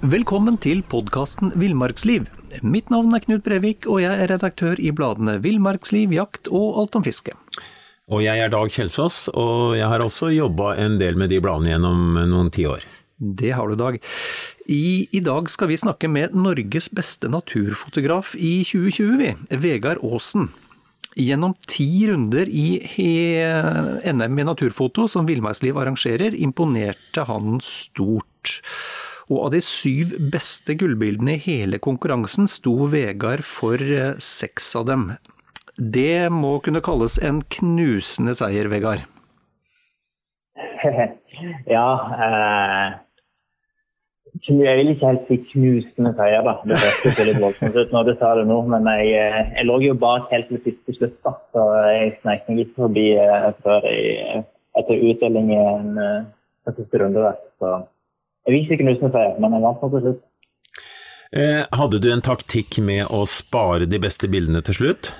Velkommen til podkasten Villmarksliv. Mitt navn er Knut Brevik, og jeg er redaktør i bladene Villmarksliv, Jakt og Alt om fiske. Og jeg er Dag Kjelsås, og jeg har også jobba en del med de bladene gjennom noen tiår. Det har du, Dag. I, I, dag skal vi snakke med Norges beste naturfotograf i 2020, vi. Vegard Aasen. Gjennom ti runder i, NM i naturfoto som Villmarksliv arrangerer, imponerte han stort. Og av de syv beste gullbildene i hele konkurransen sto Vegard for eh, seks av dem. Det må kunne kalles en knusende seier, Vegard? ja. Eh, jeg vil ikke helt si knusende seier, da. Det hørtes litt voldsomt ut når du sa det nå, men jeg, eh, jeg, lå jo bak helt til siste slutt, da. Så jeg snek meg ikke forbi eh, før jeg, etter utdelingen på siste runde der. Så jeg vil ikke knusende seier, men jeg vant til slutt. Eh, hadde du en taktikk med å spare de beste bildene til slutt?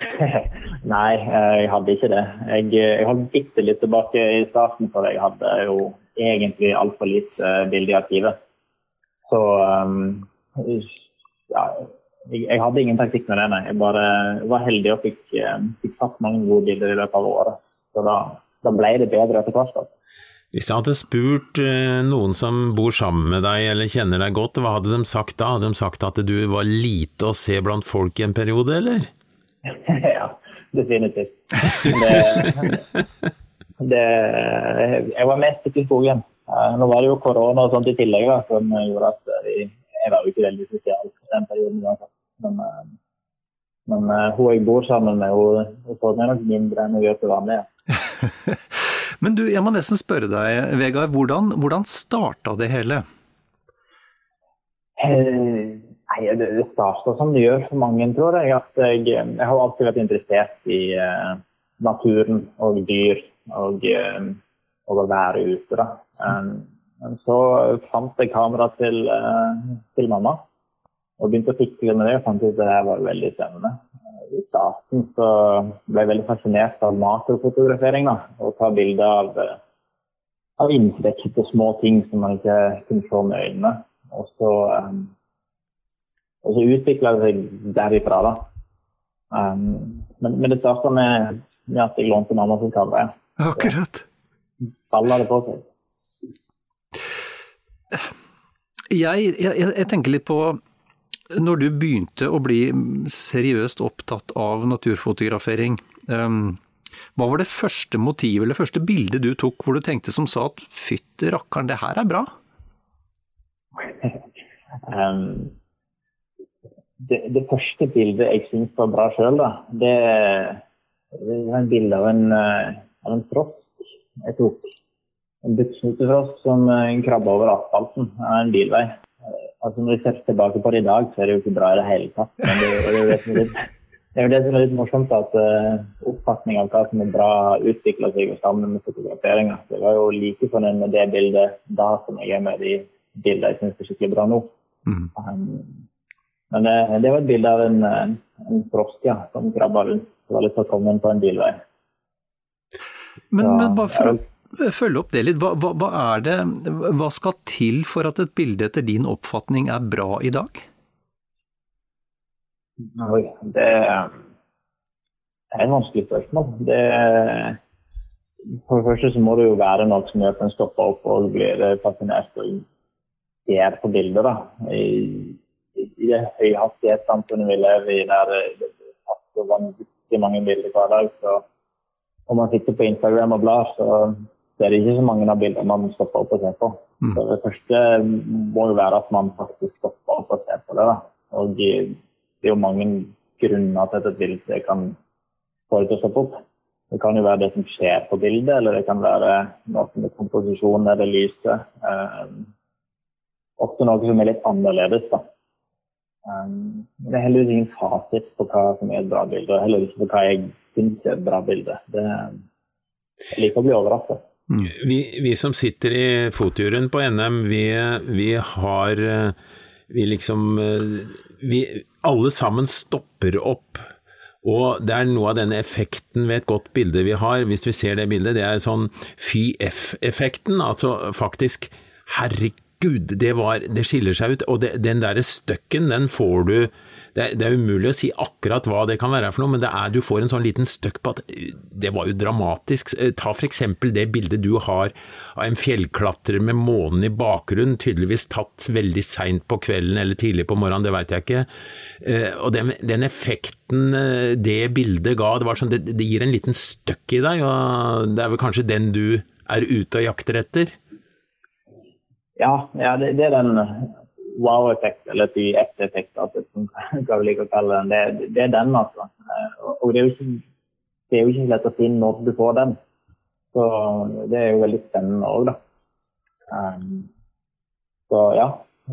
Nei, jeg hadde ikke det. Jeg, jeg holdt bitte litt tilbake i starten, for jeg hadde jo egentlig altfor lite bilde i arkivet. Så um, ja, jeg, hadde ingen taktikk med det, nei. Jeg bare var heldig og fikk, um, fikk tatt mange gode bilder i løpet av året. Så da, da ble det bedre etter hvert. Hvis jeg hadde spurt uh, noen som bor sammen med deg eller kjenner deg godt, hva hadde de sagt da? Hadde de sagt at du var lite å se blant folk i en periode, eller? ja, definitivt. Det, det, jeg var mest ute i skogen. Nå var det jo korona og sånt i tillegg da, som gjorde at jeg, jeg var jo ikke veldig sosial den perioden. Men, men hun jeg bor sammen med, hun, hun får meg nok mindre enn hun gjør til vanlig. Ja. men du, jeg må nesten spørre deg, Vegard, hvordan, hvordan starta det hele? Eh, Nei, Det, starta som det gjør for mange, tror jeg. At jeg, jeg har alltid vært interessert i naturen og dyr og, uh, og, å være ute. da. Um, så fant jeg kamera til, uh, til, mamma og begynte å fikle med det. og fant ut at det var veldig spennende. I starten så ble jeg veldig fascinert av makrofotografering. da, Å ta bilder av, av insekter og små ting som man ikke kunne se med øynene. Og så um, og så utvikla det seg derifra, da. Um, men, men, det starta med, med, at jeg lånte mamma sin kamera. Akkurat. Baller det på seg. Jeg, jeg, jeg, tenker litt på når du begynte å bli seriøst opptatt av naturfotografering. Um, hva var det første motivet eller første bildet du tok hvor du tenkte som sa at fytti rakkeren, det her er bra? um, det, det, første bildet jeg syns var bra sjøl, det, det var en bilde av en, eh, av en frosk jeg tok. En buksnutefrosk som krabba over asfalten av en bilvei. Altså Når vi ser tilbake på det i dag, så er det jo ikke bra i det hele tatt. Men det, det, det er litt, det er jo det som er litt morsomt, at uh, oppfatningen av hva som er bra, utvikler seg sammen med fotograferinga. Det var jo like fornøyd med det bildet da som jeg er med de bildene jeg syns er skikkelig bra nå. Mm. Um, men det, eh, det var et bilde av en, eh, en frosk ja, som krabba rundt. Det var litt inn på en bilvei. Men, ja, men bare for å følge opp det litt, hva, hva, hva, er det, hva skal til for at et bilde etter din oppfatning er bra i dag? Oi, det, er et vanskelig spørsmål. Det, for det første så må det jo være noe som gjør at en stopper opp og blir fascinert og ser på bilder. da. I, i det høyhastighetssamfunnet vi lever i, der det er vanvittig mange bilder hver dag, så om man sitter på Instagram og blar, så er det ikke så mange av bildene man stopper opp og ser på. Mm. Så Det første må jo være at man faktisk stopper opp og ser på det. da. Og det er jo mange grunner til at et bilde kan få deg til å stoppe opp. Det kan jo være det som skjer på bildet, eller det kan være noe med komposisjonen eller lyset. Um, ofte noe som er litt annerledes. da. Um, det er heller ingen fasit på hva som er et bra bilde, og heller ikke på hva jeg syns er et bra bilde. Det, jeg liker å bli overrasket. Vi, vi, som sitter i fotjuryen på NM, vi, vi har Vi liksom Vi alle sammen stopper opp. Og det er noe av denne effekten ved et godt bilde vi har, hvis vi ser det bildet, det er sånn fy f-effekten. Altså faktisk, herregud, det, var, det skiller seg ut. Og det, den derre støkken, den får du det det er, umulig å si akkurat hva det kan være for noe, men er, du får en sånn liten støkk på at det var jo dramatisk. Eh, ta eksempel det bildet du har av en fjellklatrer med månen i bakgrunnen, tydeligvis tatt veldig seint på kvelden eller tidlig på morgenen, det veit jeg ikke. Eh, og den, den, effekten eh, det bildet ga, det, sånn, det, det gir en liten støkk i deg, og det er vel kanskje den du er ute og jakter etter? Ja, ja det, det, er den wow-effekt, eller FT-effekt, altså, hva vi liker å kalle den. Det, det, er den, altså. Og det er, ikke, det er jo ikke lett å si når du får den. Så det er jo veldig spennende òg, da. Um, så ja,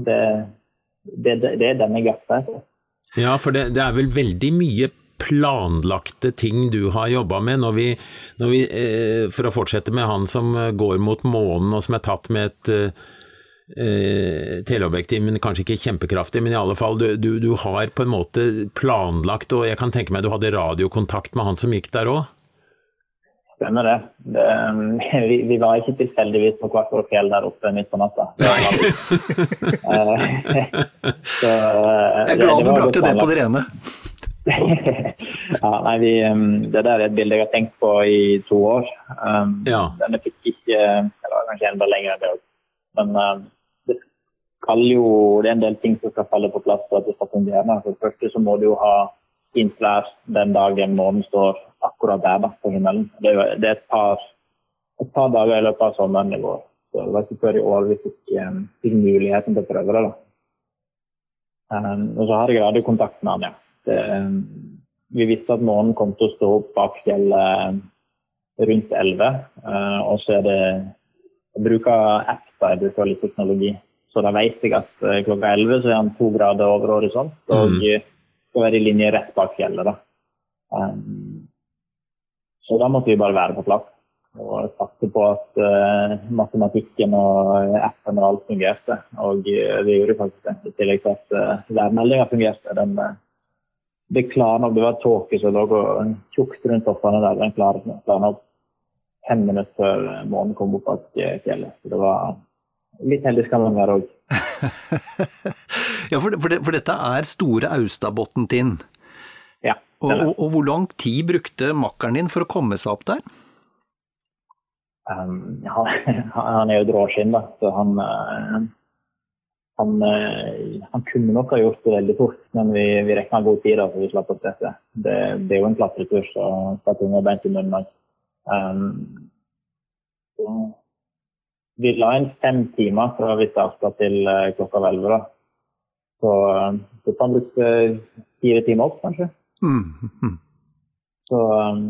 det, det, det er den jeg jakter etter. Ja, for det, det, er vel veldig mye planlagte ting du har jobba med. Når vi, når vi eh, for å fortsette med han som går mot månen og som er tatt med et eh, eh, teleobjektiv, men kanskje ikke kjempekraftig. Men i alle fall, du, du, du, har på en måte planlagt, og jeg kan tenke meg du hadde radiokontakt med han som gikk der òg? Stemmer det. det vi, vi, var ikke tilfeldigvis på hvert vårt fjell der oppe midt på natta. Så, jeg er glad du brakte det på det rene. ja, nei, vi, det der er et bilde jeg har tenkt på i to år. Um, ja. Denne fikk ikke Eller kanskje enda lenger enn det. Men um, skal jo, det er en del ting som skal falle på plass for at det skal fungere. For det første så må du jo ha fint vær den dagen månen står akkurat der da, på himmelen. Det det er et, par, et, par, dager i løpet av sommeren i går. Så det var ikke før i år vi fikk, um, fikk muligheten til å prøve det. da. Um, og så har jeg radiokontakt med han, ja. Det, um, vi visste at månen kom til å stå opp bak fjellet rundt 11. Uh, og så er det Jeg bruker app da jeg bruker litt teknologi. Så da vet jeg at uh, klokka 11 så er han to grader over horisont og mm. skal være i linje rett bak fjellet. da. Um, så da måtte vi bare være på plass og satse på at uh, matematikken og appen og alt fungerte. Og uh, vi gjorde faktisk det. I tillegg til at uh, værmeldinga fungerte. Den, det klarna Det var tåke som lå tjukt rundt toppene der. Den klarna opp fem minutter før månen kom opp bak fjellet. Så det var litt heldig skal man være òg. ja, for, for, for, dette er store Austabotten-tind. Ja. Og, og, og, hvor lang tid brukte makkeren din for å komme seg opp der? Um, han, han, er jo dråskinn, da, så han, uh, han, uh, han, kunne nok ha gjort det veldig fort, men vi, vi rekna god tid, da, så vi slapp opp dette. Det, det, er jo en klatretur, så skal tunga beint i munnen. Um, vi la inn fem timer fra vi starta til uh, klokka var elleve. Så det kan bruke fire timer opp, kanskje. Mm. Mm. Så um,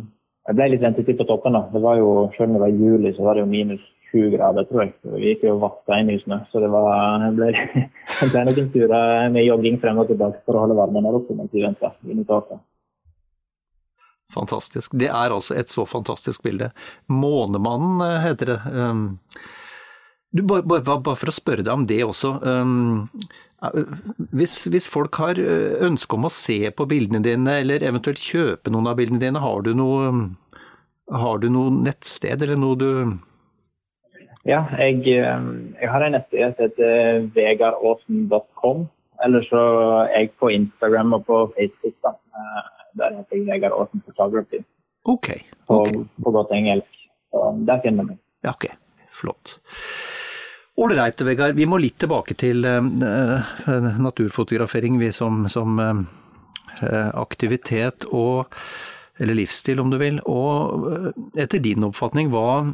jeg ble litt ventetid på toppen. da. Det var jo, Selv om det var juli, så var det jo minus sju grader, tror jeg. Så vi gikk jo vaska inn i snø. Så det var, jeg ble, jeg ble noen turer med jogging frem og tilbake for å holde varmen der oppe mens vi venta. Fantastisk. Det er altså et så fantastisk bilde. Månemannen heter det. Um, du, bare, bare, bare, for å spørre deg om det også. Um, hvis, hvis, folk har øh, ønske om å se på bildene dine, eller eventuelt kjøpe noen av bildene dine, har du noe, har du noe nettsted eller noe du Ja, jeg, øh, jeg har en nettside som heter vegaråsen.com. Eller så er jeg på Instagram og på Facebook. da. Der heter jeg Vegard Aasen Photography. Ok. På, på godt engelsk. Så der finner du meg. Ja, ok. Flott. Ålreit, Vegard. Vi må litt tilbake til uh, naturfotografering vi som, som uh, aktivitet og eller livsstil, om du vil. Og etter din oppfatning, hva,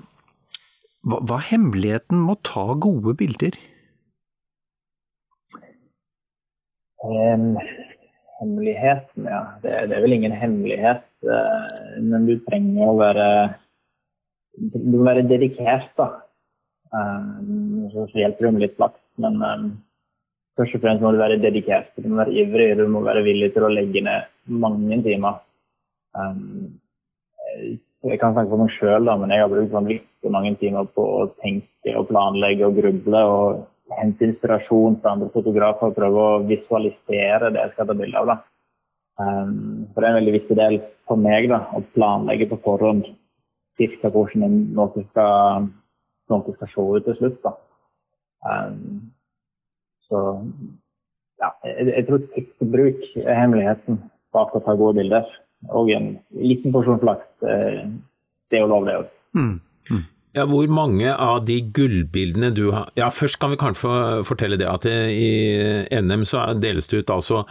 hva, hva er hemmeligheten med å ta gode bilder? Um, hemmeligheten, ja. Det, det er vel ingen hemmelighet. Uh, men du trenger å være Du må være dedikert, da. Um, så hjelper det med litt flaks, men um, først og fremst må du være dedikert. Du må være ivrig, du må være villig til å legge ned mange timer. Um, jeg kan snakke for meg sjøl, men jeg har brukt vanvittig mange timer på å tenke og planlegge og gruble. og hente inspirasjon fra andre fotografer og prøve å visualisere det jeg skal ta bilde av. Da. Um, for Det er en veldig viktig del for meg da, å planlegge på forhånd cirka hvordan en- noe skal, noe skal se ut til slutt. Da. Um, så ja, jeg, jeg tror tidsbruk er hemmeligheten bak å ta gode bilder. Og en liten porsjon flaks. eh, Det er jo lov, det òg. Mm. Ja, Hvor mange av de gullbildene du har Ja, først kan vi kanskje fortelle det at i NM så deles det ut altså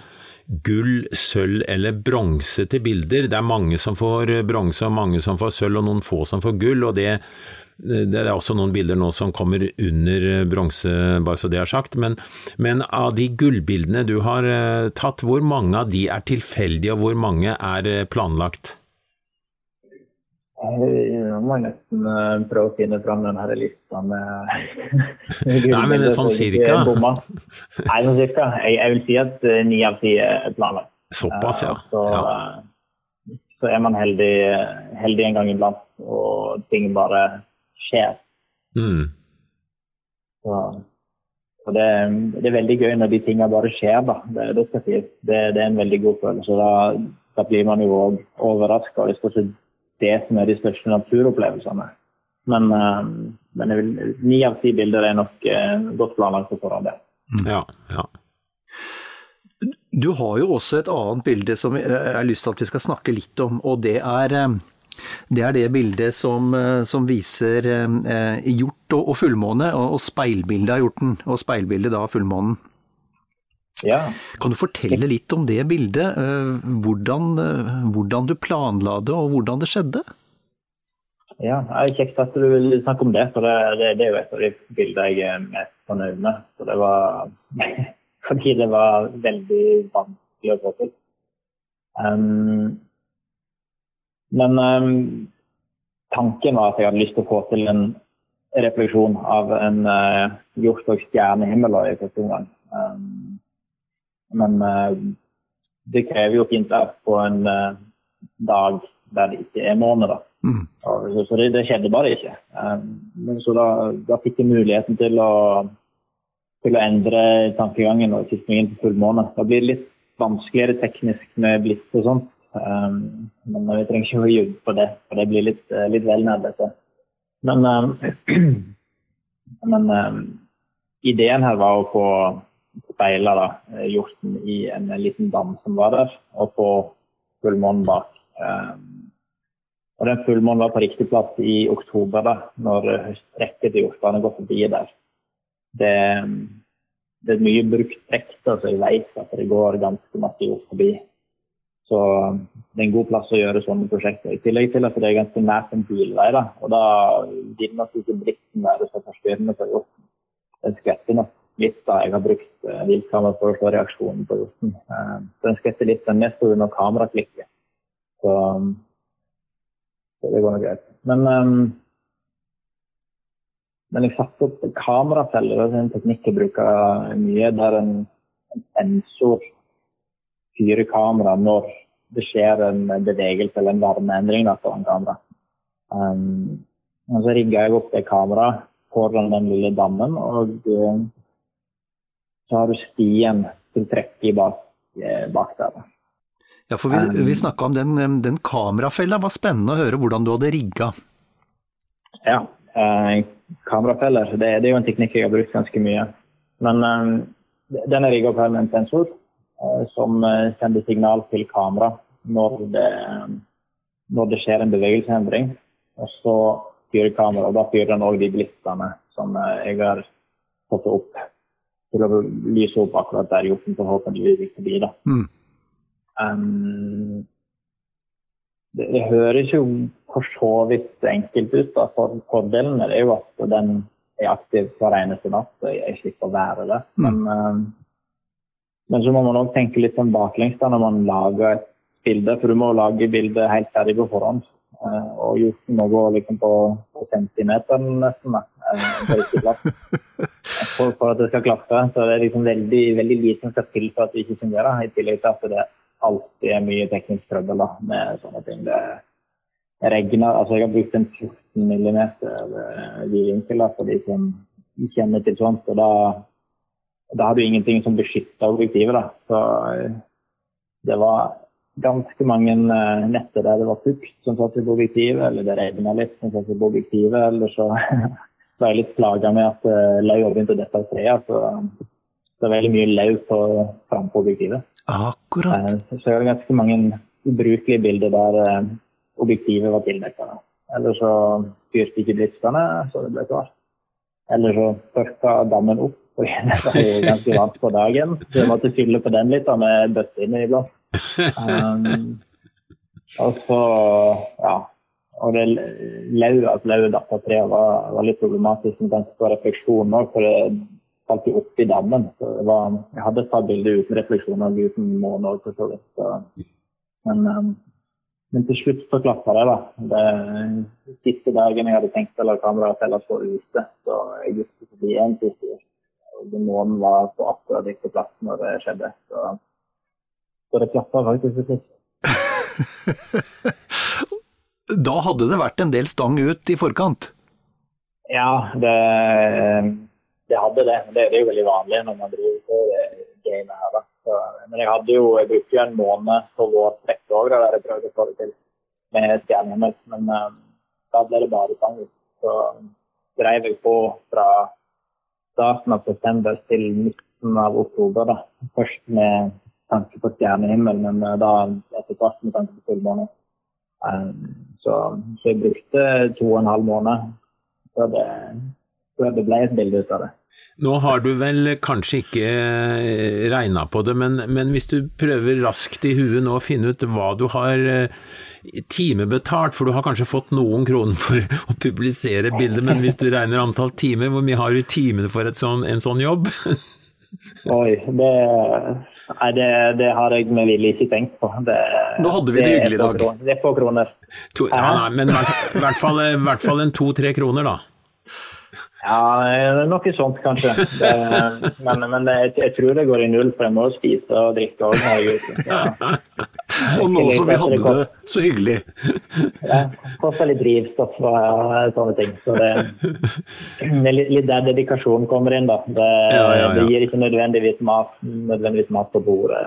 gull, sølv eller bronse til bilder. Det er mange som får bronse og mange som får sølv og noen få som får gull. og det det er også noen bilder nå som kommer under bronse, bare så det er sagt. Men, men av de gullbildene du har eh, tatt, hvor mange av de er tilfeldige, og hvor mange er eh, planlagt? Jeg må nesten eh, prøve å finne fram den her lista med Nei, men sånn cirka. Nei, sånn cirka. Jeg, jeg vil si at eh, ni av ti er planlagt. Såpass, ja. Eh, Så, ja. eh, så er man heldig, heldig en gang iblant, og ting bare skjer. Mm. Så, og det, det er veldig gøy når de tingene bare skjer. da. Det, det. Det, det er en veldig god følelse. Da, da blir man jo òg overraska. Det er stort sett det som er de største naturopplevelsene. Men, eh, men jeg vil, ni av ti bilder er nok eh, godt planlagt på forhånd. ja. ja, ja. Du har jo også et annet bilde som jeg har lyst til at vi skal snakke litt om, og det er eh, det, er det bildet som, eh, som viser eh, hjort og, og fullmåne, og, og speilbildet av hjorten, og speilbildet av fullmånen. ja. Kan du fortelle litt om det bildet? eh, Hvordan, eh, hvordan du planla det, og hvordan det skjedde? Ja, det er Kjekt at du vil snakke om det, for det, det, det er jo et av de bildene jeg er mest fornøyd med. Så det var, fordi det var veldig vanskelig å få til. Um, men um, tanken var at jeg hadde lyst til å få til en refleksjon av en uh, hjort- og stjernehimmel i første omgang. Um, men uh, det krever jo fint vær på en uh, dag der det ikke er måne. da. Mm. Ja, så- Så det, det skjedde bare ikke. Um, men så da, da fikk jeg muligheten til å, til å endre tankegangen og tilknytningen til fullmåne. Da blir det litt vanskeligere teknisk med blitt og sånt. Um, men vi trenger ikke å ljuge på det, for det blir litt, eh, litt vel nerdete. Men, um, men um, ideen her var å få speila da, eh, hjorten i en liten dam som var der, og få fullmånen bak. Og den fullmånen var på riktig plass i oktober, da, når høsttrekket til hjortene går forbi der. Det, det er mye brukt trekk, så jeg vet at det går ganske masse hjort forbi. Så det er en god plass å gjøre sånne prosjekter. I tillegg til at det er ganske nært en bilvei, da, og da vil nok ikke blitsen være så forstyrrende for hjorten. Den skvetter nok litt da jeg har brukt uh, viltkamera for å få reaksjonen på hjorten. Uh, den skvetter litt, den mest pga. kameraklikket. Så så det går nok greit. Men, um, men jeg satte opp kamerafeller. Det er en teknikk jeg bruker mye, der en, en sensor styrer kameraet når det skjer en bevegelse eller en varmeendring da, foran kamera. Um, og så rigga jeg opp det kameraet foran den lille dammen, og uh, så har du stien til trekket bak, eh, bak der. Ja, for vi, vi snakka om den, den kamerafella. Det var spennende å høre hvordan du hadde rigga. Ja, eh, kamerafeller det, det er jo en teknikk jeg har brukt ganske mye. Men eh, den er rigga opp med en sensor eh, som eh, sender signal til kamera når det, når det skjer en bevegelsesendring. Og så fyrer kameraet, og da fyrer den òg de blitsene som eh, jeg har fått opp til å lyse opp akkurat der hjorten forhåpentligvis forbi. da. Mm. Um, det, det, høres jo for så vidt enkelt ut. da, for Fordelen er jo at den er aktiv hver eneste natt. og jeg slipper å være det. Mm. Men, um, men så må man òg tenke litt sånn baklengs da, når man lager et bilde. For du må lage bildet helt ferdig på forhånd. Uh, og gjort noe liksom på, på centimeteren nesten. på. For, for, at det skal klaffe. Så det er liksom veldig, veldig lite som skal til for at det ikke fungerer. I tillegg til at det alltid er mye teknisk trøbbel da, med sånne ting. Det regner, altså Jeg har brukt en 14 mm vinkel for de som kjenner til sånt. og Da, da har du ingenting som beskytter objektivet. da, så Det var ganske mange netter der det var fukt som satt i objektivet, eller det regna litt som satt i objektivet. Eller så var jeg litt plaga med at uh, laua begynte å dette av treet. Så det er veldig mye lauv på, fram på objektivet. Akkurat. Uh, så jeg har ganske mange ubrukelige bilder der uh, objektivet var tildekka. Eller så fyrte ikke blitsene, så det ble klart. Eller så tørka dammen opp, og det var jo ganske varmt på dagen. Så jeg måtte fylle på den litt da, med bøtte inniblant. Um, og så, ja. Og det lau, at lauet av treet var, var, litt problematisk med tanke på refleksjon òg, for det falt jo oppi dammen. Så var, jeg hadde tatt bilde uten refleksjon og uten måne òg, for så vidt. Så, men, um, men til slutt så klaffa det, da. Det siste dagen jeg hadde tenkt å la kameraet felles på ute, så jeg gikk forbi en siste og månen var på akkurat riktig plass når det skjedde. Så, så det klaffa faktisk slutt. da hadde det vært en del stang ut i forkant? Ja, det, det hadde det. Det, er jo veldig vanlig når man driver på det gamet her. Da. Så, men jeg hadde jo, jeg brukte jo en måned på vår trekk òg, der jeg prøvde å få det til med stjernehimmel. Men um, da ble det bare stang ut. Så dreiv jeg på fra starten av september til midten av oktober. da. Først med tanke på stjernehimmel, men da etter hvert med tanke på fullmåne. Um, så, så, jeg brukte to og en halv måned før det, før det ble et bilde ut av det. Nå har du vel kanskje ikke regna på det, men, men, hvis du prøver raskt i huet nå å finne ut hva du har timebetalt, for du har kanskje fått noen kroner for å publisere bildet, men hvis du regner antall timer, hvor mye har du timene for sånn, en sånn jobb? Oi, det, nei, det, det, har jeg med vilje ikke tenkt på. Det, Nå hadde vi det, hyggelig i dag. Det er få kroner. To, ja, nei, men i hvert fall, hvert fall en to-tre kroner, da. Ja, noe sånt kanskje. Det, men, men jeg, jeg, tror det går i null, for jeg må spise og drikke òg. Ja. Og nå som vi hadde det så hyggelig. Ja, koster litt drivstoff og sånne ting. Så det, det er litt der dedikasjonen kommer inn, da. Det, ja, ja, det gir ikke nødvendigvis mat, nødvendigvis mat på bordet,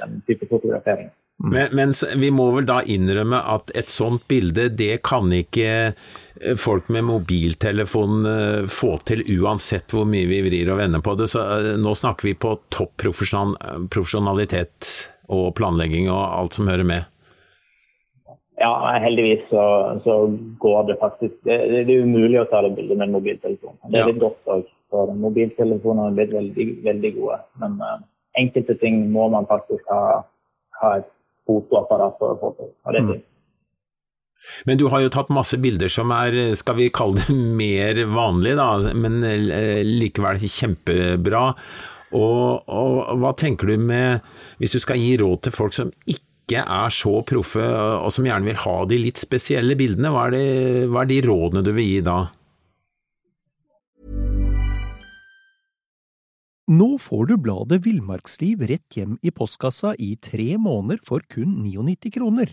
den type fotografering. Men, men vi må vel da innrømme at et sånt bilde, det kan ikke folk med mobiltelefon få til uansett hvor mye vi vrir og vender på det. Så nå snakker vi på topp profesjonalitet og planlegging og alt som hører med. Ja, heldigvis så, så går det faktisk det, det, er umulig å ta det bildet med en mobiltelefon. Det er litt godt òg, for mobiltelefonene er blitt veldig, veldig gode. Men uh, enkelte ting må man faktisk ha, ha et fotoapparat for å få til. Og det er fint. Men du har jo tatt masse bilder som er, skal vi kalle det mer vanlige, da, men likevel kjempebra. Og, og, hva tenker du med, hvis du skal gi råd til folk som ikke er så proffe, og som gjerne vil ha de litt spesielle bildene, hva er, det, hva er de rådene du vil gi da? Nå får du bladet Villmarksliv rett hjem i postkassa i tre måneder for kun 99 kroner.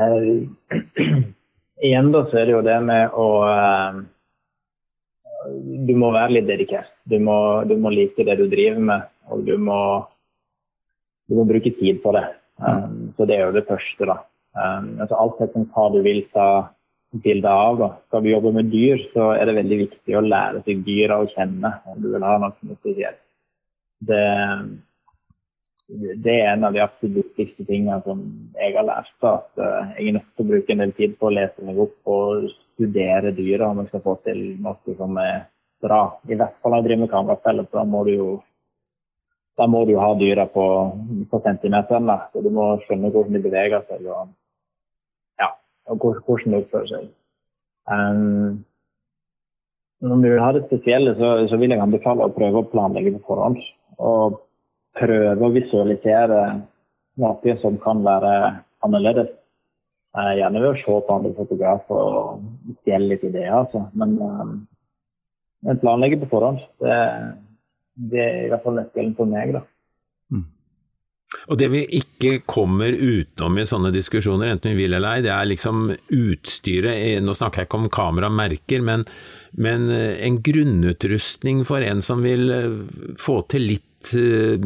igjen da, så er det jo det med å uh, Du må være litt dedikert. Du må, du må, like det du driver med, og du må, du må bruke tid på det. Um, så det er jo det første, da. Um, altså alt etter hva du vil ta bilde av. Da. Skal du jobbe med dyr, så er det veldig viktig å lære seg dyra å kjenne om du vil ha noe spesielt. Det, det er en av de absolutt viktigste tingene som jeg har lært. At uh, jeg er nødt til å bruke en del tid på å lese meg opp og studere dyra om jeg skal få til noe som er bra. I hvert fall når jeg driver med kameraspill, da må du jo da må du ha dyra på, på centimeteren. Da. Så du må skjønne hvordan de beveger seg og, ja, og hvordan de oppfører seg. Um, når du vil ha det spesielle, så, så vil jeg anbefale å prøve å planlegge på forhånd. Og prøve å visualisere noe som kan være annerledes. Eh, gjerne ved å se på andre fotografer og stjele litt ideer, altså. Men, um, men planlegge på forhånd, det, det, er i hvert fall nøkkelen for meg, da. Mm. Og det vi ikke kommer utenom i sånne diskusjoner, enten vi vil eller ei, det er liksom utstyret. Nå snakker jeg ikke om kameramerker, men, men en grunnutrustning for en som vil få til litt Eh,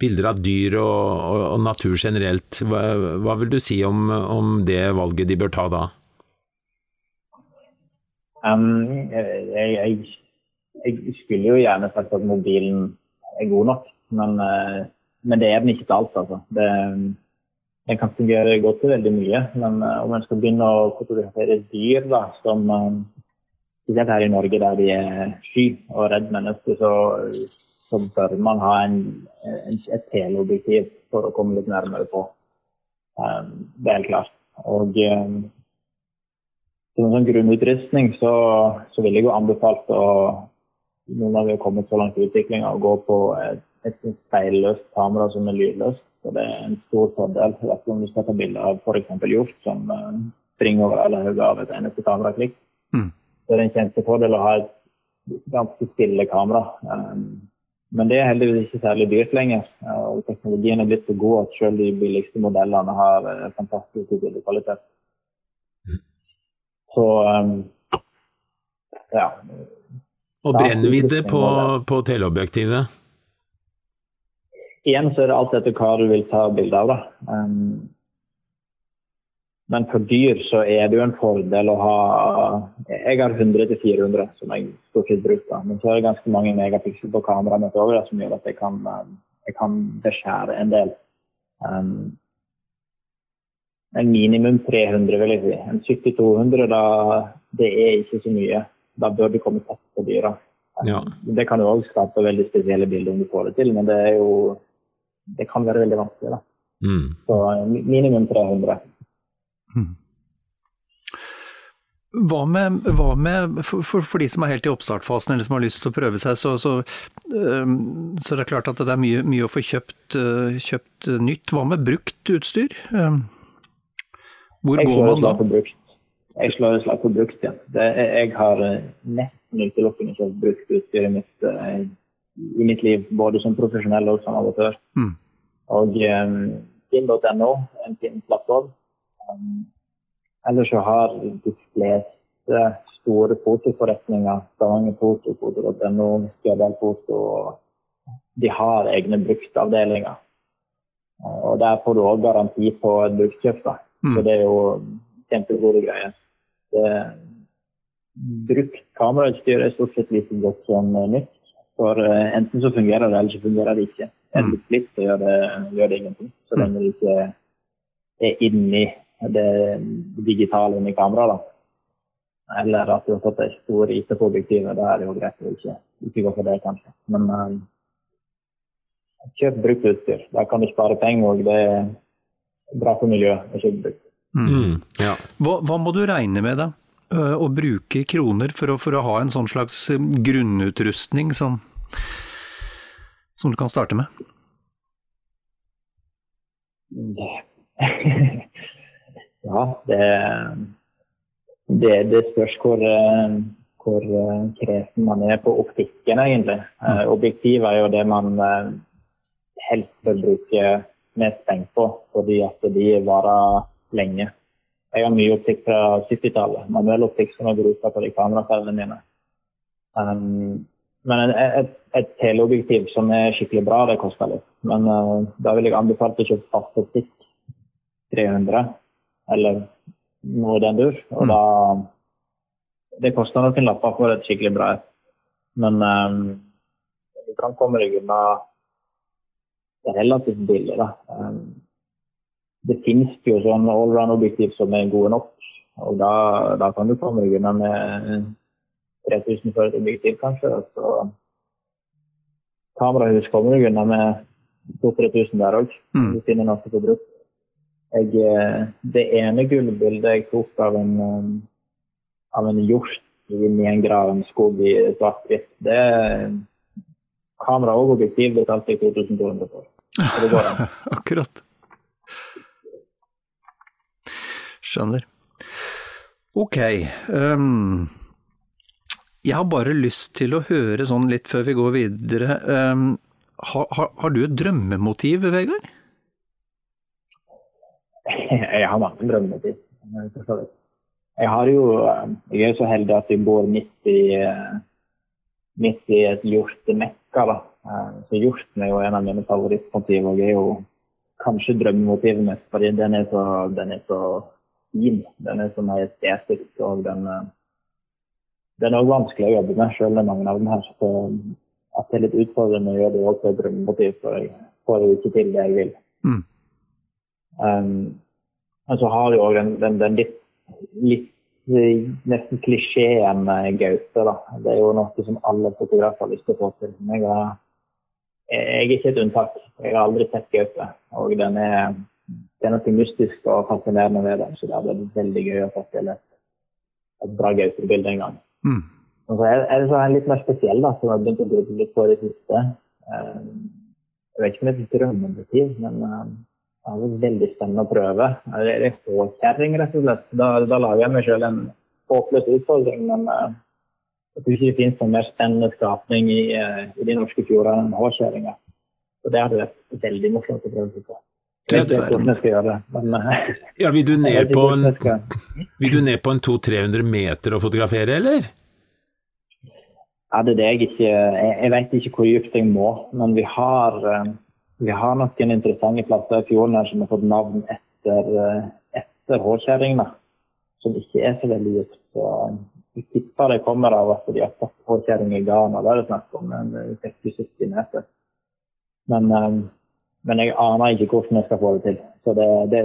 bilder av dyr og, og, natur generelt. Hva, hva, vil du si om, om, det valget de bør ta da? Um, jeg, jeg, jeg, skulle jo gjerne sagt at mobilen er god nok, men, uh, men det er den ikke til alt. Altså. Det, den kan fungere godt til veldig mye, men uh, om en skal begynne å fotografere dyr da, som her i Norge der de er sky og redd mennesker, så så bør man ha en, en, et teleobjektiv for å komme litt nærmere på. Um, det er helt klart. Og um, som en sånn grunnutrustning så, så vil jeg jo anbefalt å nå av vi har kommet så langt i utviklinga, å gå på et, et speilløst kamera som er lydløst. Så det er en stor fordel om du skal ta bilde av f.eks. hjort som uh, springer over alle høyder av et eneste kameraklikk. Mm. Så det er en kjempefordel å ha et ganske stille kamera. Um, men det er heldigvis ikke særlig dyrt lenger. og Teknologien er blitt så god at selv de billigste modellene har eh, fantastisk bildekvalitet. Så um, ja. Og brennvidde på, på teleobjektivet? Igjen så er det alt etter hva du vil ta bilde av. da. Um, men for dyr så er det jo en fordel å ha Jeg har 100-400 som jeg stort sett bruker. Men så er det ganske mange megapiksel på kameraet mitt som gjør at jeg kan, jeg kan beskjære en del. Um, en minimum 300, vil jeg si. En 70-200, da det er ikke så mye. Da bør du komme tett på dyra. Ja. Det kan jo òg skape veldig spesielle bilder om du får det til, men det er jo Det kan være veldig vanskelig, da. Mm. Så minimum 300. Hmm. Hva med, hva med for, for, for, de som er helt i oppstartfasen eller som har lyst til å prøve seg, så, så, så det er klart at det er mye, mye å få kjøpt, uh, kjøpt, nytt. Hva med brukt utstyr? Hvor jeg går man da? Jeg slår et slag på brukt, ja. Det, jeg har uh, nesten utelukkende kjøpt brukt utstyr i mitt, uh, i mitt, liv, både som profesjonell og som amatør. Mm. Og um, Finn.no, en fin plattform Um, ellers så har de fleste store fotoforretninger, Stavanger Foto, Foto.no, Skjødal Foto, de har egne bruktavdelinger. Og der får du òg garanti på et bruktkjøp. Mm. Så det er jo kjempegode greier. Det, brukt kamerautstyr er stort sett like godt som nytt. For uh, enten så fungerer det, eller så fungerer det ikke. Er det splitt, så gjør det, gjør det ingenting. Så lenge det ikke er inni det digitale inni kameraet. Eller at du har fått ei stor IT på objektivet. Da er det jo greit å ikke, ikke gå for det, kanskje. Men um, kjøp brukt utstyr. Da kan du spare penger. og det er bra for miljøet. kjøpe brukt. Mm, ja. Hva, hva må du regne med da? Øh, Å bruke kroner for å, for å ha en sånn slags øh, grunnutrustning som, som du kan starte med? ja, det, det, det spørs hvor, eh, hvor eh, kresen man er på optikken, egentlig. Mm. Objektiv er jo det man eh, helst bør bruke mest tenkt på, fordi at de varer lenge. Jeg har mye optikk fra 70-tallet. Manuell optikk som jeg bruker på de kameraferdene mine. Um, men et, et teleobjektiv som er skikkelig bra, det koster litt. Men uh, da vil jeg anbefale å kjøpe fast optikk 300, eller noe i den dur. Og da Det koster noen lapper for et skikkelig bra et. Men um, du kan komme deg unna relativt billig, da. Um, det finnes jo sånn allround-objektiv som er gode nok, og da, da kan du komme deg unna med 3000 for et objektiv, kanskje. og Så kamerahus kommer du unna med 2000-3000 der òg. Mm. Du finner noe på bruk. Jeg, eh, det ene gullbildet jeg tok av en, um, av en hjort inni en graven skog i svart-hvitt, det Kamera og objektiv betalte jeg 2200 for. Akkurat. Skjønner. Ok. Um, jeg har bare lyst til å høre sånn litt før vi går videre. Um, har, har, har du et drømmemotiv, Vegard? Jeg har mange drømmemotiv. for. Jeg har jo eh, Jeg er så heldig at jeg bor midt i eh, midt i et hjortemekka. da. Eh, Så hjorten er jo en av mine favorittmotiv, og er jo kanskje drømmemotivet mitt, fordi den er så, den er så fin. Den er så majestetisk, og den den er også vanskelig å jobbe med, selv om mange av dem her. Så at det er litt utfordrende å gjøre det også til et drømmemotiv, for jeg får jo ikke til det jeg vil. Mm. Um, men så har du òg den, den, den litt, litt eh, nesten klisjeen med gaupe. da. Det er jo noe som alle fotografer har lyst til å få til. Jeg, har, jeg er ikke et unntak. Jeg har aldri sett gaupe. Og den er, det er noe mystisk og fascinerende ved den. Så det hadde vært veldig gøy å få til et, et bra gaupebilde en gang. Mm. Og så er, er det så en litt mer spesiell, da, som jeg har begynt å bruke litt på det siste. Um, jeg vet ikke om det er et drømmemotiv, men um, det er veldig spennende å prøve. Det er håkjerring, rett og slett. Da, da lager jeg meg selv en håpløs utfordring, men uh, jeg tror ikke det finnes noen mer spennende skapning i, uh, i de norske fjordene enn håkjerringa. Så det hadde vært veldig morsomt å prøve på. Jeg vet ikke hvordan jeg skal gjøre det, men uh, ja vil, du ned på en, vil du ned på en 200-300 meter og fotografere, eller? Ja, det er det jeg ikke Jeg, jeg vet ikke hvor dypt jeg må, men vi har, eh, vi har noen interessante plasser i fjorden her som har fått navn etter, eh, etter håkjerringene. som ikke er så veldig dypt. Vi jeg tipper det kommer av at de har fått håkjerring i Ghana. Det er det snakk om en eh, 60-70 meter. Men, eh, men jeg aner ikke hvordan jeg skal få det til. Så det, det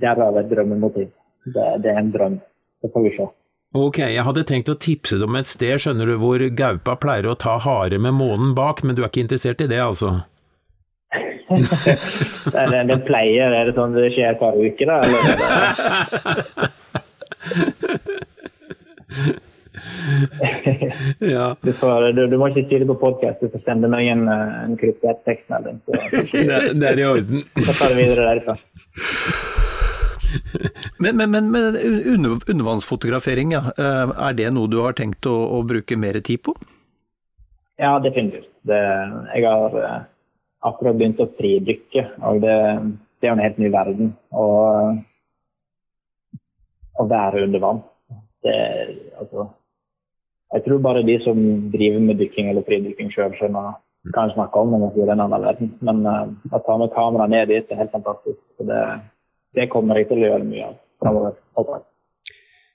derav et drømmemotiv. Det, det er en drøm. Det får vi se. Ok, jeg hadde tenkt å tipse deg om et sted, skjønner du, hvor gaupa pleier å ta hare med månen bak, men du er ikke interessert i det, altså? Det, det, det pleier, er det sånn det skjer hver uke, da? Eller er Ja, Du, får, du, du må ikke si det på podkast, du får sende meg en, en kryptert tekstmelding. Det, det er i orden. så tar vi videre derfra. Men, men, men, men under, undervannsfotografering, ja. eh, er det noe du har tenkt å, å bruke mer tid på? Ja, definitivt. Det, jeg har eh, akkurat begynt å fridykke, og det, det er en helt ny verden. Og å være under vann. Det, altså, jeg tror bare de som driver med dykking eller fridykking sjøl, skjønner hva jeg snakker om det er en annen verden. Men uh, å ta med kamera ned dit er helt fantastisk. Det, det kommer jeg til å gjøre mye av framover.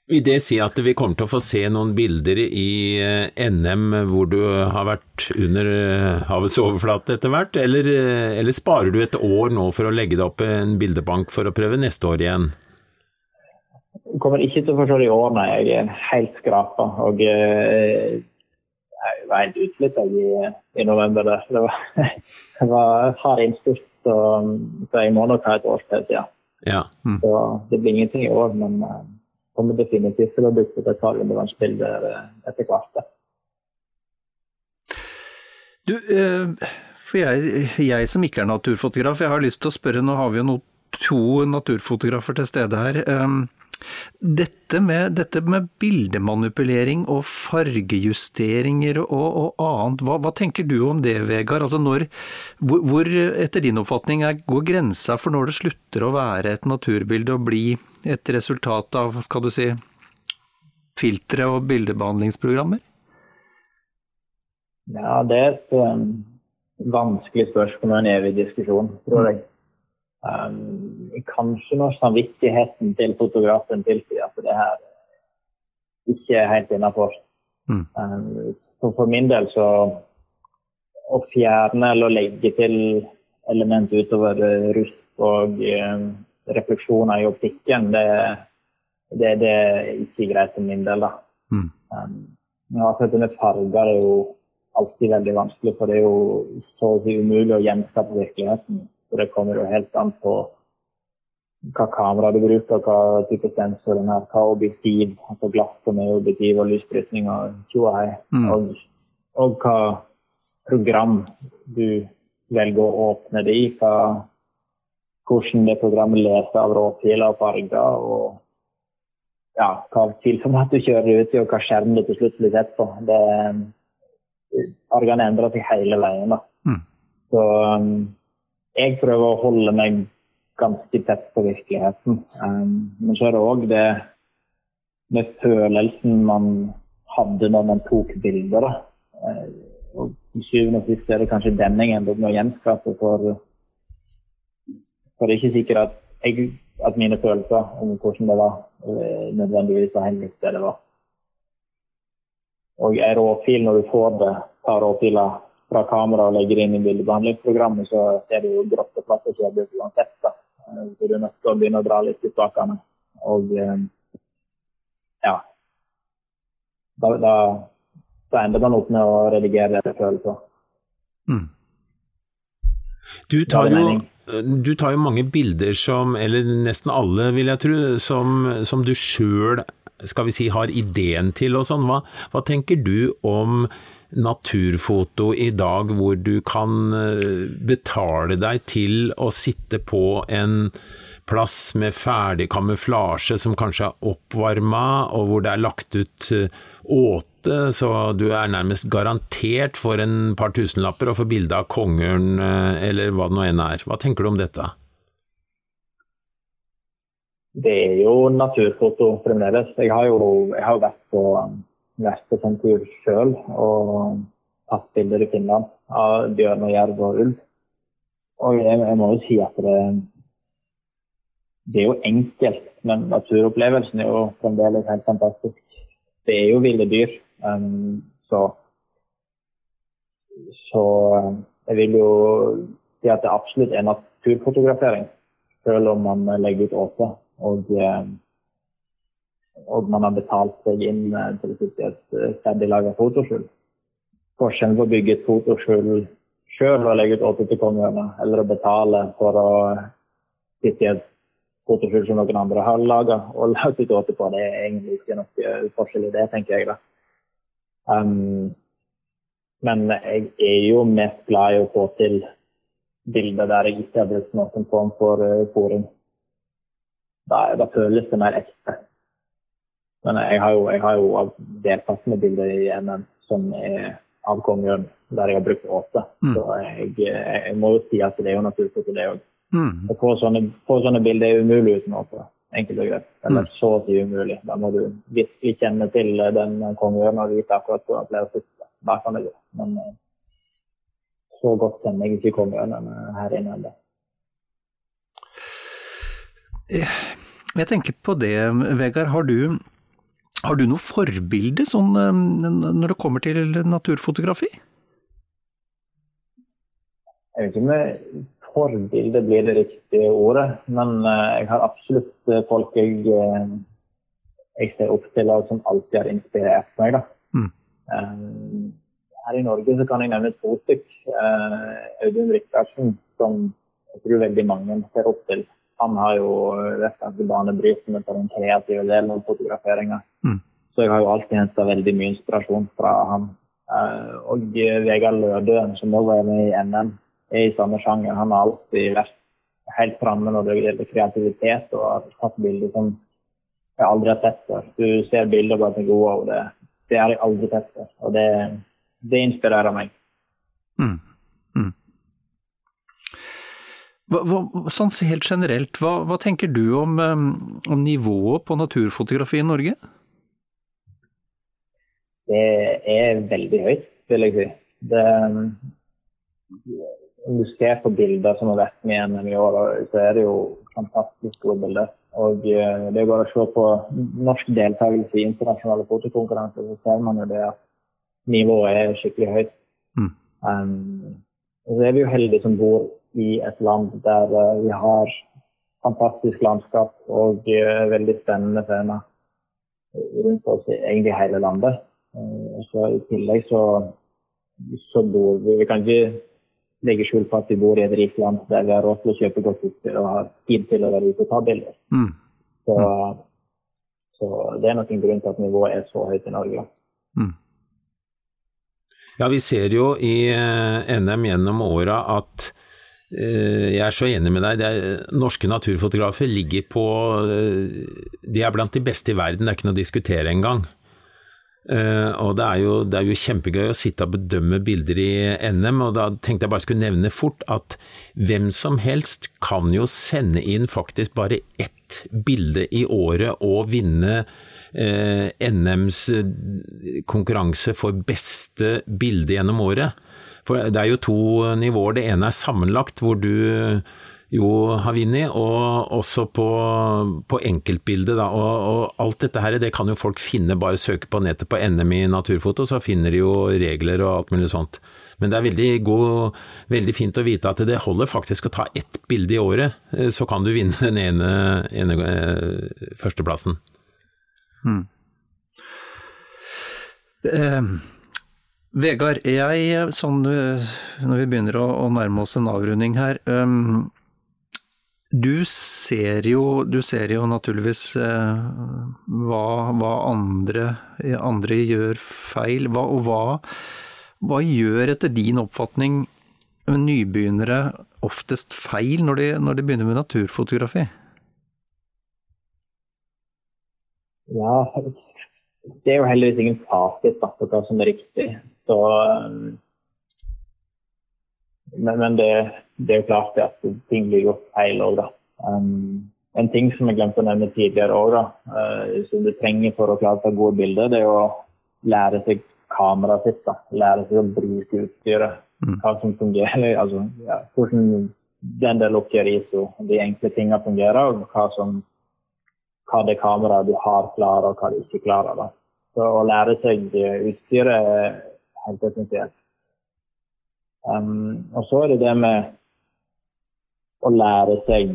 Vil det si at vi kommer til å få se noen bilder i eh, NM hvor du har vært under eh, havets overflate etter hvert, eller, eh, eller sparer du et år nå for å legge deg opp en bildebank for å prøve neste år igjen? Jeg kommer ikke til å få se det i år, nei. Jeg er helt skrapa. Og jeg var helt utslitt i, i november. Der. Det var, det var hard innspurt, så, jeg må nok ha et års til. Ja. Ja. Mm. Så det blir ingenting i år, men kommer definitivt til å dukke opp et par undervannsbilder uh, etter hvert. Du, eh, for jeg, jeg som ikke er naturfotograf, jeg har lyst til å spørre, nå har vi jo no, to naturfotografer til stede her. Um, dette med, dette med bildemanipulering og fargejusteringer og, og annet, hva, hva, tenker du om det, Vegard? Altså når, hvor, hvor, etter din oppfatning, går grensa for når det slutter å være et naturbilde og bli et resultat av, skal du si, filtre og bildebehandlingsprogrammer? Ja, det er et um, vanskelig spørsmål og en evig diskusjon, tror jeg. Um, kanskje når samvittigheten til fotografen tilsier at det her ikke er helt innafor. Mm. Um, for, min del så å fjerne eller legge til element utover rusk og um, refleksjoner i optikken, det, det, det, er ikke greit for min del. da. Mm. Um, ja, dette med farger er jo alltid veldig vanskelig, for det er jo så å si umulig å gjenskape virkeligheten. Så det kommer jo helt an på hva kamera du bruker, hva type sensor den har, hva objektiv, altså glass med objektiv og lysbrytning og tjoei, Mm. og, og hva program du velger å åpne det i, hva, hvordan det programmet leser av råfiler og farger, og ja, hva filformat du kjører ut i, og hva skjerm det til slutt blir sett på. Det, fargene endrer seg hele veien. da. Mm. Så um, jeg prøver å holde meg ganske tett på virkeligheten. Um, men så er det òg det med følelsen man hadde når man tok bilder. da. Eh, og I syvende og sist er det kanskje den jeg ender opp med å gjenskape. For, for det er ikke sikkert at, jeg, at mine følelser om hvordan det var, eh, nødvendigvis var helt likt det var. Og en råfil, når du får det, tar råfila fra kamera og legger det inn i bildebehandlingsprogrammet, så ser du jo grotteplasser som er uansett. da. Eh, Så du er nødt til å begynne å dra litt i spakene. Og eh, ja. Da, da, da ender man opp med å redigere følelser. Mm. Du tar, jo, du tar jo mange bilder som, eller nesten alle vil jeg tro, som, som du sjøl skal vi si, har ideen til og sånn. Hva, hva tenker du om naturfoto i dag hvor du kan eh, betale deg til å sitte på en plass med ferdig kamuflasje som kanskje er oppvarma, og hvor det er lagt ut eh, åte, så du er nærmest garantert for en par tusenlapper å få bilde av kongen, eh, eller hva det nå enn er. Hva tenker du om dette? Det er jo naturfoto fremdeles. Jeg har jo, jeg har vært på vært på sånn tur sjøl og tatt bilder i Finland av bjørn og jerv og ulv. Og jeg, jeg må jo si at det, det er jo enkelt, men naturopplevelsen er jo fremdeles helt fantastisk. Det er jo ville dyr. Um, så, så um, jeg vil jo si at det absolutt er naturfotografering, selv om man legger ut åte. Og, um, og man har betalt seg inn eh, til et ferdiglaga fotoskjul. Forskjellen på å bygge et fotoskjul sjøl og legge ut åte til kongeørna, eller å betale for å sitte i et fotoskjul som noen andre har laga og lagt ut åte på, det er egentlig ikke noe forskjell i det, tenker jeg. da. Um, men jeg er jo mest glad i å få til bilder der jeg ikke har brukt noen form for uh, fòring. Da, da føles det mer ekte. Men jeg har jo, jeg har jo deltatt med bilder i NM som er av kongeørn, der jeg har brukt åte. Mm. Så jeg, jeg må jo si at det er jo naturfoto, det òg. Mm. Å få sånne, få sånne bilder er umulig uten å Enkelt og greit. Eller Mm. så å si umulig. Da må du virkelig kjenne til den kongeørna og vite akkurat hvor han pleier å sitte. Da kan det gå. Men eh, så godt kjenner jeg ikke kongeørnen her inne ennå. Jeg tenker på det, Vegard. Har du, har du noe forbilde sånn, eh, når det kommer til naturfotografi? Jeg vet ikke om det- forbilde blir det riktige ordet, men eh, jeg har absolutt eh, folk jeg, eh, jeg ser opp til og som alltid har inspirert meg. Da. Mm. Um, her i Norge så kan jeg nevne to stykk. Uh, Audun Rikardsen, som jeg tror veldig mange ser opp til. han har jo vært ganske banebrytende på den kreative delen av fotograferinga. Mm. Så jeg har jo alltid henta veldig mye inspirasjon fra han. Uh, og Vegard Lødøen, som også var med i NM, er i samme sjanger. Han har alltid vært helt framme når det gjelder kreativitet, og har tatt bilder som jeg aldri har sett før. Du ser bilder og bare tenker wow, det, det har jeg aldri sett før. Og det, det inspirerer meg. Mm. Mm. Hva, hva, sånn helt generelt, hva, hva tenker du om, um, om, nivået på naturfotografi i Norge? Det er veldig høyt, vil jeg si. Det, om du ser på bilder som har vært med i NM i år, så er det jo fantastisk gode bilder. Og eh, det bare å se på norsk deltakelse i internasjonale fotokonkurranser, så ser man jo det at nivået er skikkelig høyt. Mm. Um, og så er vi jo heldige som bor i et land der uh, vi har fantastisk landskap og uh, veldig spennende scener rundt oss egentlig hele landet. Så I tillegg så, så bor vi Vi kan ikke legge skjul på at vi bor i et rikt land der vi har råd til å kjøpe godt utstyr og har tid til å være ute og ta bilder. Mm. Så, så, det er nok en grunn til at nivået er så høyt i Norge. Mm. Ja, vi ser jo i eh, NM gjennom åra at eh, jeg er så enig med deg. Er, norske naturfotografer ligger på eh, De er blant de beste i verden, det er ikke noe å diskutere engang. Uh, og det er, jo, det er, jo, kjempegøy å sitte og bedømme bilder i NM, og da tenkte jeg bare skulle nevne fort at hvem som helst kan jo sende inn faktisk bare ett bilde i året og vinne uh, NMs konkurranse for beste bilde gjennom året. For det er jo to nivåer. Det ene er sammenlagt, hvor du jo vunnet, og også på, på enkeltbildet. Da. Og, og, alt dette her, det kan jo folk finne, bare søke på nettet på NM i naturfoto, så finner de jo regler og alt mulig sånt. Men det er veldig, god, veldig fint å vite at det holder faktisk å ta ett bilde i året, så kan du vinne den ene, ene eh, førsteplassen. Hmm. Eh, Vegard, jeg, sånn, når vi begynner å, å, nærme oss en avrunding her um, du ser jo, du ser jo naturligvis eh, hva, hva andre, andre, gjør feil, hva, og hva, hva gjør etter din oppfatning nybegynnere oftest feil når de, når de begynner med naturfotografi? Ja, det er jo heldigvis ingen fasit på hva som er riktig. Så, men, men det det er jo klart at ting blir gjort feil òg, da. Um, en ting som jeg glemte å nevne tidligere òg, uh, som du trenger for å klare å ta gode bilder, det er å lære seg kameraet sitt. da. Lære seg å bruke utstyret. Mm. Hva som fungerer. altså ja, Hvordan den der lukker ISO, de enkle tingene fungerer, og hva, som, hva det kameraet du har, klarer, og hva det ikke klarer. da. Så å lære seg utstyret er helt essensielt. Um, og så er det det med å lære seg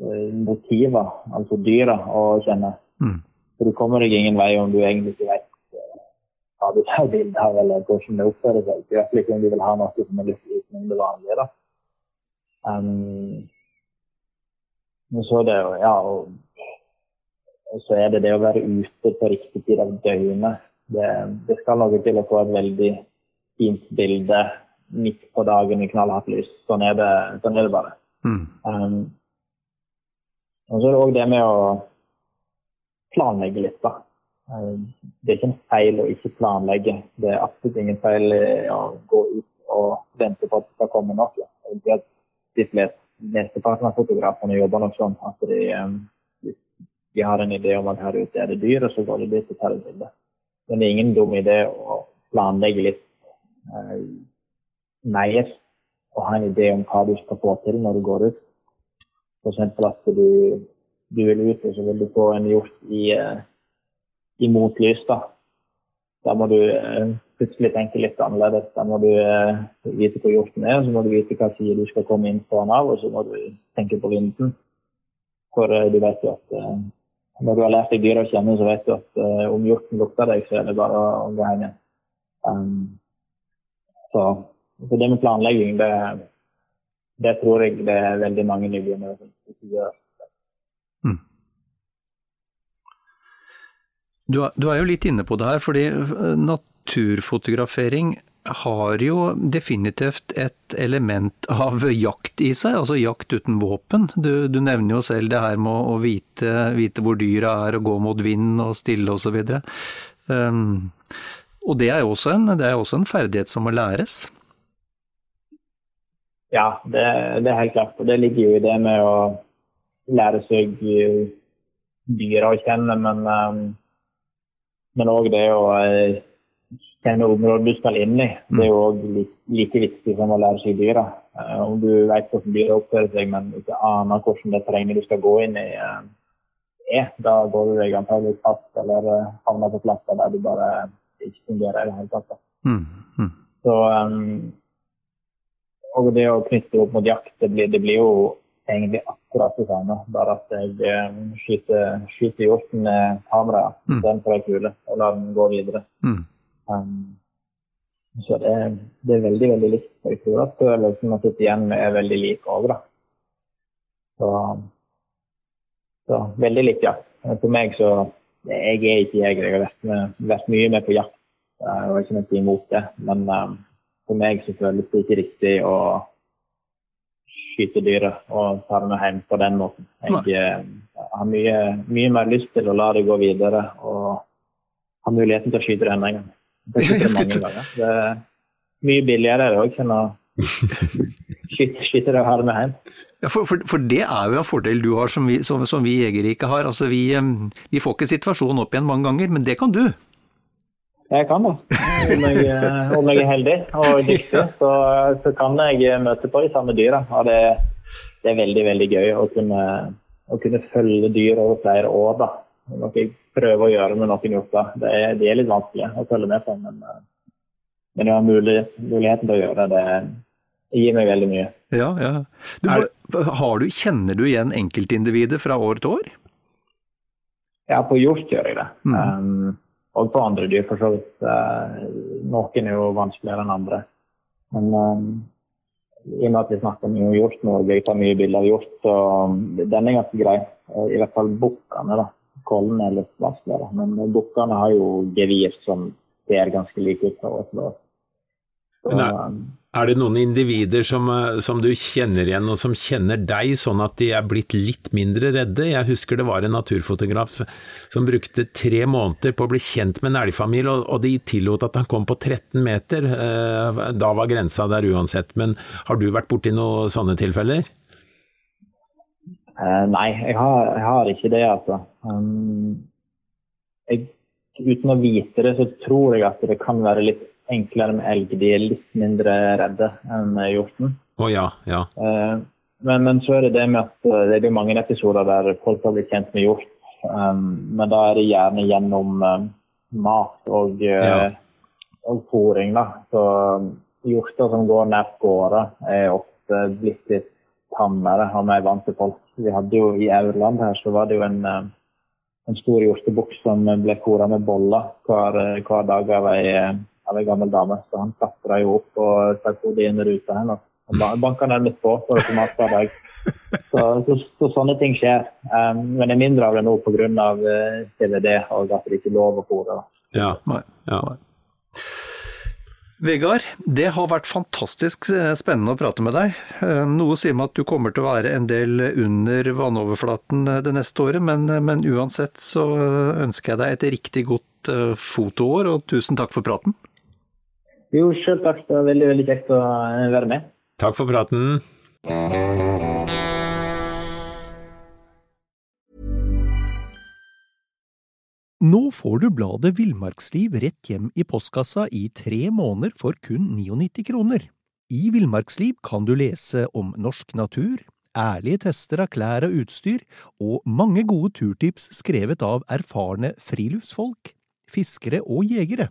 eh, motiver, altså dyra, å kjenne. Mm. For du kommer deg ingen vei om du egentlig ikke vet eh, hva du tar bilde av, eller hvordan det oppfører seg. I hvert fall ikke om du vil ha noe som er litt utenom det vanlige. da. Um, men så er det jo, ja, og, og, så er det det å være ute på riktig tid av døgnet. Det, det skal noe til å få et veldig fint bilde midt på dagen i knallhardt lys. Sånn er det, sånn er det bare. Mm. Um, og så er det òg det med å planlegge litt, da. Um, det er ikke en feil å ikke planlegge. Det er absolutt ingen feil å gå ut og vente på at det skal komme noe. De fleste Mesteparten av fotografene jobber nok sånn at de, um, de har en idé om at her ute er det dyr, og så går de dit og tar et bilde. Men det er ingen dum idé å planlegge litt. Uh, mer å ha en idé om hva du skal få til når du går ut. F.eks. at du, du, vil ut og så vil du få en hjort i, uh, i motlys. Da. da må du uh, plutselig tenke litt annerledes. Da må du vite hvor hjorten er, så må du vite hva side du skal komme inn den av, og så må du tenke på vinden. For du vet jo at når du har lært deg dyret å kjenne, så vet du at om hjorten lukter deg, så er det bare å gå hjem igjen. Um, så så det med planlegging, det, det tror jeg det er veldig mange nybegynnere som gjør. Mm. Du, du, er jo litt inne på det her, fordi eh, naturfotografering har jo definitivt et element av jakt i seg, altså jakt uten våpen. Du, du nevner jo selv det her med å vite, vite hvor dyra er, og gå mot vind og stille osv. Um, og det er jo også en, det også en ferdighet som må læres. Ja, det, det, er helt klart. Og det ligger jo i det med å lære seg dyra å kjenne, men òg um, det å eh, kjenne området du skal inn i. Det er jo òg like viktig som å lære seg dyra. Om du vet hvordan dyra oppfører seg, men ikke aner hvordan det terrenget du skal gå inn i er, da går du deg antakelig fast eller havner på plasser der du bare ikke fungerer i det hele tatt. Mm. Mm. Så um, og det å knytte opp mot jakt, det blir, det blir jo egentlig akkurat det samme. Bare at jeg um, skyter, skyter hjorten med kamera mm. istedenfor ei kule og lar den gå videre. Mm. Um, så det, det, er veldig, veldig likt. Jeg tror at følelsen man sitter igjen med, er veldig lik òg, da. Så, så, veldig likt, ja. For meg så Jeg er ikke jeger. Jeg har vært, vært mye med på jakt. Har ikke noe imot det. Men um, for meg så føles det ikke riktig å skyte dyret og ta det med hjem på den måten. Jeg uh, har mye, mye, mer lyst til å la det gå videre og ha muligheten til å skyte det enda en gang. Det er, det er mye billigere òg enn å skyte det og ha det med hjem. Ja, for, for, for, det er jo en fordel du har som vi, som, som vi jegere ikke har. Altså, vi, vi får ikke situasjonen opp igjen mange ganger, men det kan du. Jeg kan det. Om jeg, eh, om jeg er heldig og dyktig, så, så, kan jeg møte på de samme dyra. Det, det, er veldig veldig gøy å kunne, å kunne følge dyr over flere år. da. Noe jeg prøver å gjøre med noen hjorter. Det, det er litt vanskelig å følge med på, men, eh, men jeg har mulighet, muligheten til å gjøre det. Det gir meg veldig mye. Ja, ja. Du, du, kjenner du igjen enkeltindivider fra år til år? Ja, på hjort gjør jeg det. Mm. Um, og på andre dyr, for så vidt. Uh, noen er jo vanskeligere enn andre. Men um, i og med at vi snakker mye om hjort nå, jeg tar mye bilder av hjort, så den er ganske grei. I hvert fall bukkene, da. Kollene er litt vanskeligere. Men bukkene har jo gevir som ser ganske like ut fra år til år. Så, um, er det noen individer som, eh, som, du kjenner igjen, og som kjenner deg, sånn at de er blitt litt mindre redde? Jeg husker det var en naturfotograf som brukte tre måneder på å bli kjent med en elgfamilie, og, de tillot at han kom på 13 meter. Eh, da var grensa der uansett. Men har du vært borti noen sånne tilfeller? Uh, nei, jeg har, jeg har, ikke det, altså. Um, jeg, uten å vite det, så tror jeg at det kan være litt enklere med elg. De er litt mindre redde enn hjorten. Oh, ja, ja. Uh, men, men, så er det det med at uh, det er mange episoder der folk har blitt kjent med hjort. Um, men da er det gjerne gjennom um, mat og, ja. og fôring. da. Så hjorter som går nært gårder, er ofte blitt litt tammere og mer vant til folk. Vi hadde jo I Aurland her så var det jo en, en stor hjortebukk som ble fôra med boller hver, hver dag av ei av ei gammel dame. Så han klatra jo opp og stakk hodet inn i ruta hennes. Banka nærmest på for å få mat hver dag. Så, så, så, sånne ting skjer. Um, men det er mindre av det nå pga. Uh, CVD og at det ikke er lov å fôre. Ja. ja. Vegard, det har vært fantastisk eh, spennende å prate med deg. Eh, noe sier meg at du kommer til å være en del under vannoverflaten eh, det neste året, men, men uansett så ønsker jeg deg et riktig godt fotoår, og tusen takk for praten. Jo, sjøl takk. Det var veldig, veldig kjekt å være med. Takk for praten. Nå får du bladet Villmarksliv rett hjem i postkassa i tre måneder for kun 99 kroner. I Villmarksliv kan du lese om norsk natur, ærlige tester av klær og utstyr, og mange gode turtips skrevet av erfarne friluftsfolk, fiskere og jegere.